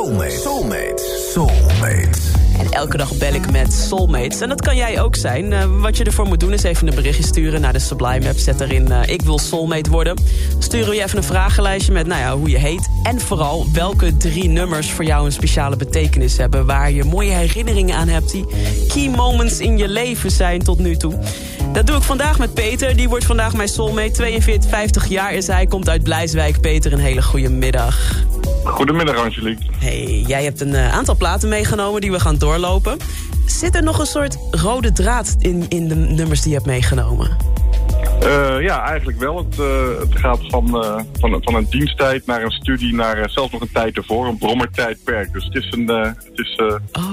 Soulmate. Soulmate. Soulmate. En elke dag bel ik met soulmates. En dat kan jij ook zijn. Uh, wat je ervoor moet doen is even een berichtje sturen naar de Sublime app. Zet erin uh, ik wil soulmate worden. Sturen je even een vragenlijstje met nou ja, hoe je heet. En vooral welke drie nummers voor jou een speciale betekenis hebben. Waar je mooie herinneringen aan hebt. Die key moments in je leven zijn tot nu toe. Dat doe ik vandaag met Peter. Die wordt vandaag mijn soulmate. 42, 50 jaar is hij. Komt uit Blijswijk. Peter, een hele goede middag. Goedemiddag, Angelique. Hey, jij hebt een uh, aantal platen meegenomen die we gaan doorlopen. Zit er nog een soort rode draad in, in de nummers die je hebt meegenomen? Uh, ja, eigenlijk wel. Het, uh, het gaat van, van, van een diensttijd naar een studie naar zelfs nog een tijd ervoor. Een brommertijdperk. Dus het is een, het is, oh.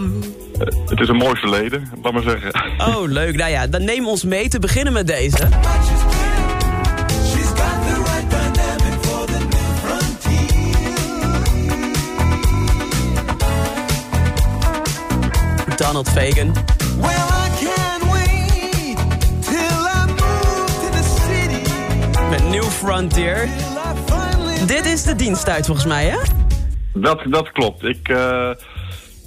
het is een mooi verleden, laat maar zeggen. Oh, leuk. Nou ja, dan neem ons mee te beginnen met deze. Donald Fagan. Met New Frontier. Dit is de diensttijd volgens mij, hè? Dat, dat klopt. Ik... Uh...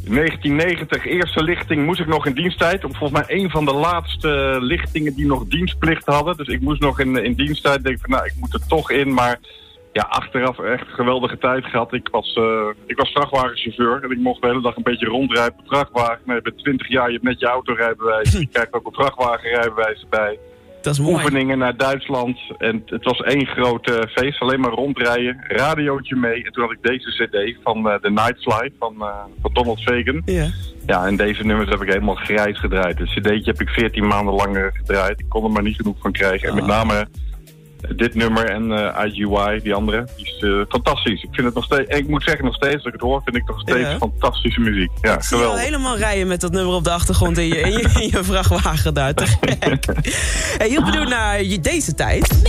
1990, eerste lichting, moest ik nog in diensttijd. Volgens mij een van de laatste lichtingen die nog dienstplicht hadden. Dus ik moest nog in, in diensttijd. Ik denk van, nou, ik moet er toch in. Maar ja, achteraf echt een geweldige tijd gehad. Ik was, uh, ik was vrachtwagenchauffeur en ik mocht de hele dag een beetje rondrijden op vrachtwagen. Nee, je bent 20 jaar, je hebt net je autorijbewijs. je krijgt ook een vrachtwagenrijbewijs erbij. Dat is mooi. Oefeningen naar Duitsland. En het was één groot uh, feest, alleen maar rondrijden. Radiootje mee. En toen had ik deze cd van uh, The Nightfly van, van Donald Fagan. Ja. Ja, en deze nummers heb ik helemaal grijs gedraaid. Het cd'tje heb ik 14 maanden lang gedraaid. Ik kon er maar niet genoeg van krijgen. En met name dit nummer en uh, IGY, die andere, die is uh, fantastisch. Ik vind het nog steeds, ik moet zeggen nog steeds, als ik het hoor, vind ik nog steeds ja. fantastische muziek. Ja, ik geweldig. zie helemaal rijden met dat nummer op de achtergrond in je, in je, in je vrachtwagen daar. Te gek. hey, heel benieuwd naar je, deze tijd.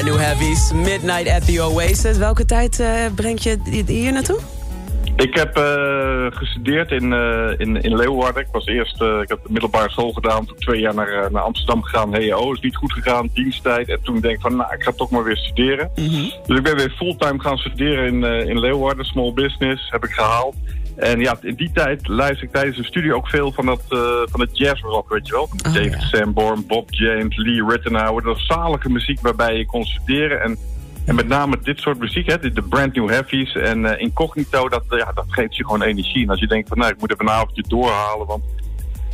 Brand new heavies, Midnight at the Oasis. Welke tijd uh, brengt je hier naartoe? Ik heb uh, gestudeerd in, uh, in, in Leeuwarden. Ik was eerst, uh, ik heb de middelbare school gedaan. Toen twee jaar naar, naar Amsterdam gegaan. HEO is niet goed gegaan, diensttijd. En toen denk ik van, nou, ik ga toch maar weer studeren. Mm -hmm. Dus ik ben weer fulltime gaan studeren in, in Leeuwarden. Small business heb ik gehaald. En ja, in die tijd luister ik tijdens de studie ook veel van, dat, uh, van het jazzrock, weet je wel. Oh, David ja. Sanborn, Bob James, Lee Rittenhauer. Dat zalige muziek waarbij je kon studeren. En, en met name dit soort muziek, hè, de, brand new heavies en uh, incognito, dat, ja, dat geeft je gewoon energie. En als je denkt van, nou, ik moet even een avondje doorhalen, want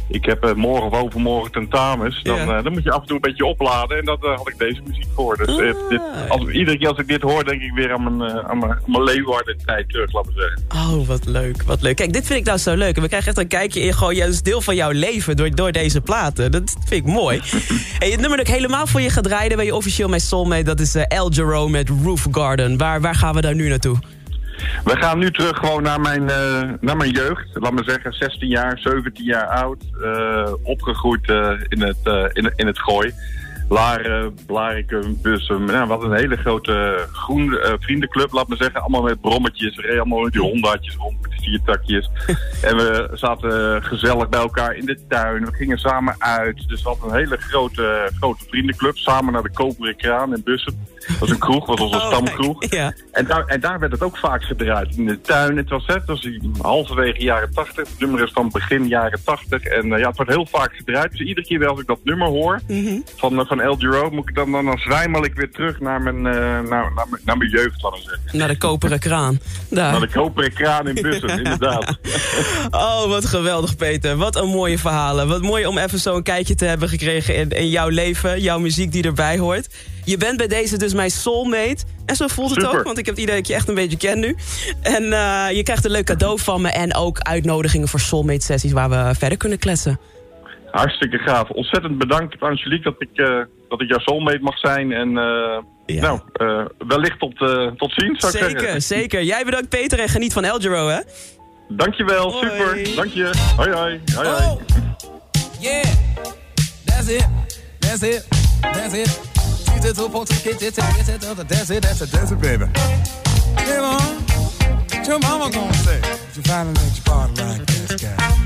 ik heb uh, morgen of overmorgen tentamens. Dan, uh, dan moet je af en toe een beetje opladen. En dat uh, had ik deze muziek voor. Dus Ah. dit, als, iedere keer als ik dit hoor, denk ik weer aan mijn, aan mijn, aan mijn Leeuwarden tijd terug, laten we zeggen. Oh, wat leuk, wat leuk. Kijk, dit vind ik nou zo leuk. En we krijgen echt een kijkje in gewoon juist deel van jouw leven door, door deze platen. Dat vind ik mooi. hey, het nummer dat ik helemaal voor je ga draaien, ben je officieel mijn soulmate. Dat is El Giro met Roof Garden. Waar, waar gaan we daar nu naartoe? We gaan nu terug gewoon naar mijn, uh, naar mijn jeugd. Laat me zeggen, 16 jaar, 17 jaar oud. Uh, opgegroeid uh, in, het, in, in het gooi. Laren, Blarikum, Bussum. Nou, wat een hele grote groen vriendenclub, laat me zeggen. Allemaal met brommetjes. We reden allemaal met die hondaatjes rond met die viertakjes. en we zaten gezellig bij elkaar in de tuin. We gingen samen uit. Dus we hadden een hele grote, grote vriendenclub. Samen naar de Koperen Kraan in Bussum. Dat was een kroeg, dat was onze Oh, stamkroeg. ja. En daar, en daar werd het ook vaak gedraaid. In de tuin. Het was, hè, het was halverwege jaren 80. Het nummer is van begin jaren 80. En uh, ja, het wordt heel vaak gedraaid. Dus iedere keer als ik dat nummer hoor Mhm. van, uh, van El Giro, moet ik dan, dan, dan zwijmel ik weer terug naar mijn, uh, naar, naar, mijn- naar mijn jeugd, laten we zeggen. Naar de koperen kraan. Daar. Naar de koperen kraan in Bussen, inderdaad. Oh, wat geweldig, Peter. Wat een mooie verhalen. Wat mooi om even zo een kijkje te hebben gekregen in, in jouw leven. Jouw muziek die erbij hoort. Je bent bij deze dus mijn soulmate. En zo voelt het Super. ook, want ik heb het idee dat ik je echt een beetje ken nu. En eh, je krijgt een leuk cadeau van me. En ook uitnodigingen voor soulmate sessies waar we verder kunnen kletsen. Hartstikke gaaf. Ontzettend bedankt, Angelique, dat ik, uh, dat ik jouw soulmate mag zijn. En uh, Ja. nou, uh, wellicht tot, uh, tot ziens, zou ik Zeker, zeggen. zeker. Jij bedankt Peter en geniet van El Giro, hè? Dankjewel, Hoi. super. Dank je. Hoi, hoi. hoi, hoi. Oh, yeah, that's it, that's it, that's it. She's a two-point, get it, get it, that's it, that's it, that's it, baby. Come on, What your mama gonna say? You finally let your body like this guy.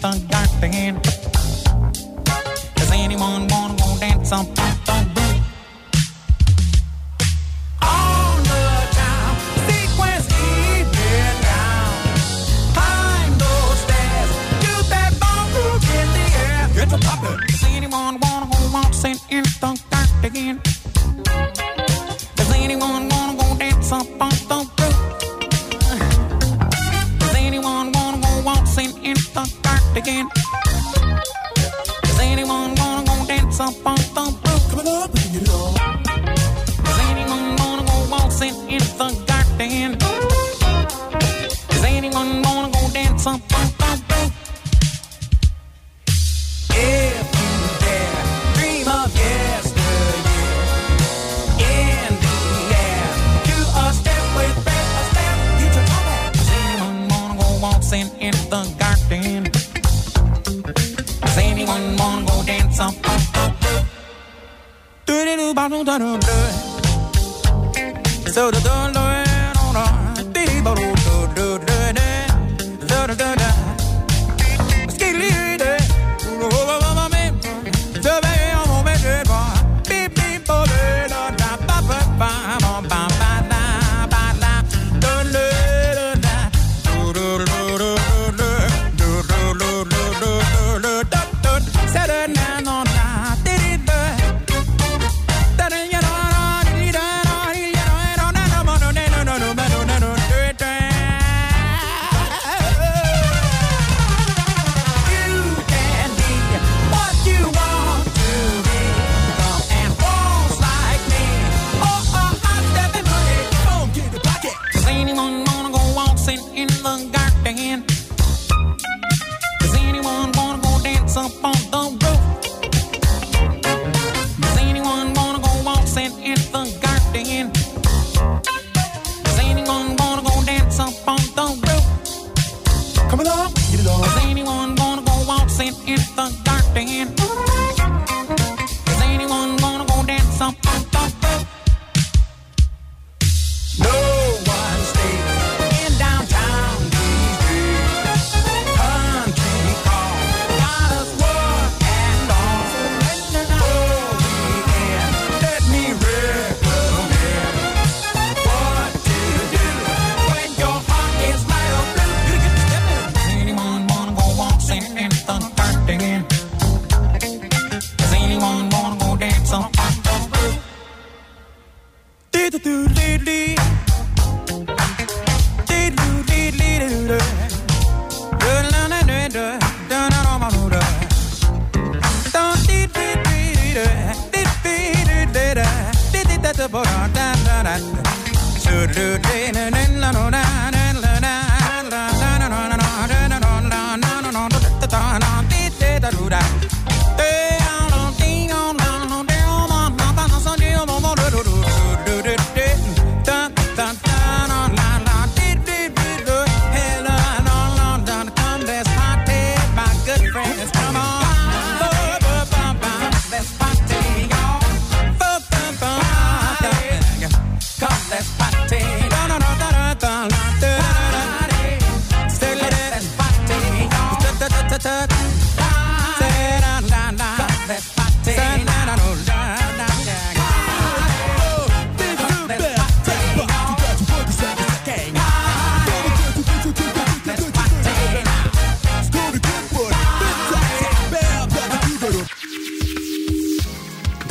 The garden? Does anyone wanna dance the? On the town, sequence those that in the air. Get to. Does anyone wanna the garden? Does anyone wanna go dance on? If you dare dream of yesteryear, in the air, do a step with Fred Astaire. You should know that. Does anyone wanna go waltzing in the garden? Does anyone wanna go dance up on roof? Do-do-do-ba-do-da-do-do. So da da so don't Come along, get it on. Is anyone gonna go waltzing in the dark then? da da da da da